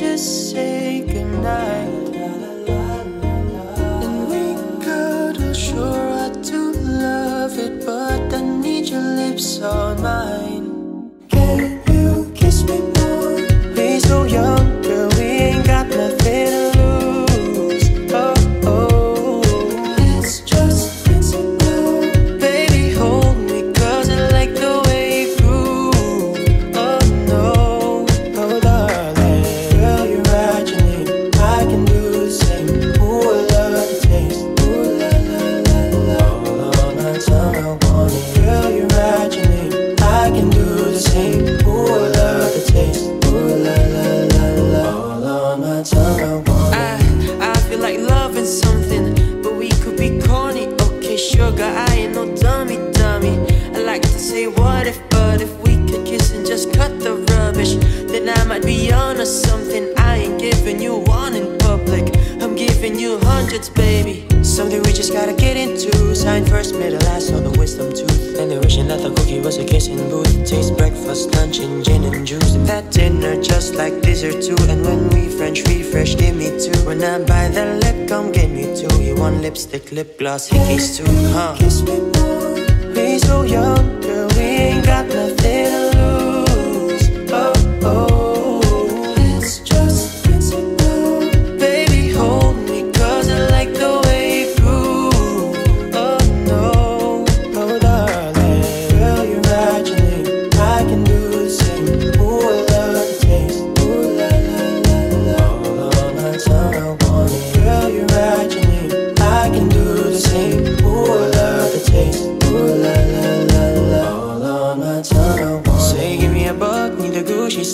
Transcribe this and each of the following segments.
just say goodnight. And we cuddle, sure I do love it, but I need your lips on I. All I feel like loving something, but we could be corny. Okay, sugar, I ain't no dummy, dummy. I like to say what if, but if we could kiss and just cut the rubbish, then I might be on to something. I ain't giving you one in public, I'm giving you hundreds, baby. Something we just gotta get into. Sign first, middle, last on the wisdom tooth. And they wishing that the cookie was a kissing booth. Taste breakfast, lunch, and gin and juice. And that dinner just like dessert too. And when we French refresh, give me two. When I buy the lip, come get me two. You want lipstick, lip gloss, hickeys too, huh? Kiss me more. We so young, girl, we ain't got nothing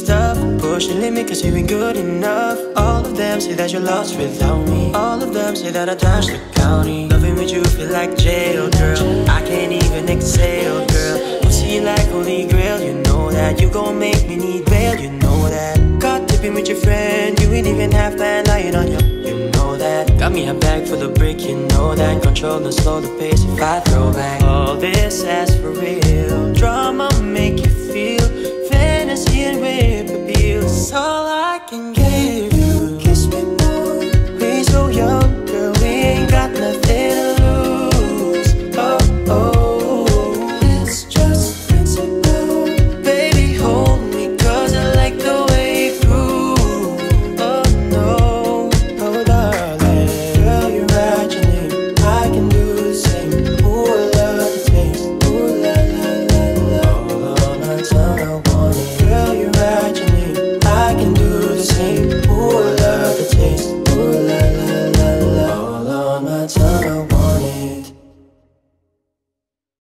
stuff. Push the limit, cause you ain't good enough. All of them say that you're lost without me. All of them say that I touched the county. Loving with you feel like jail, girl. I can't even exhale, girl. Pussy like holy grail, you know that. You gon' make me need bail, you know that. Caught tipping with your friend, you ain't even half man lying on you for the break, You know that control and slow the pace If I throw back all this as for real. Drama make you feel. Fantasy and real It's all I can get.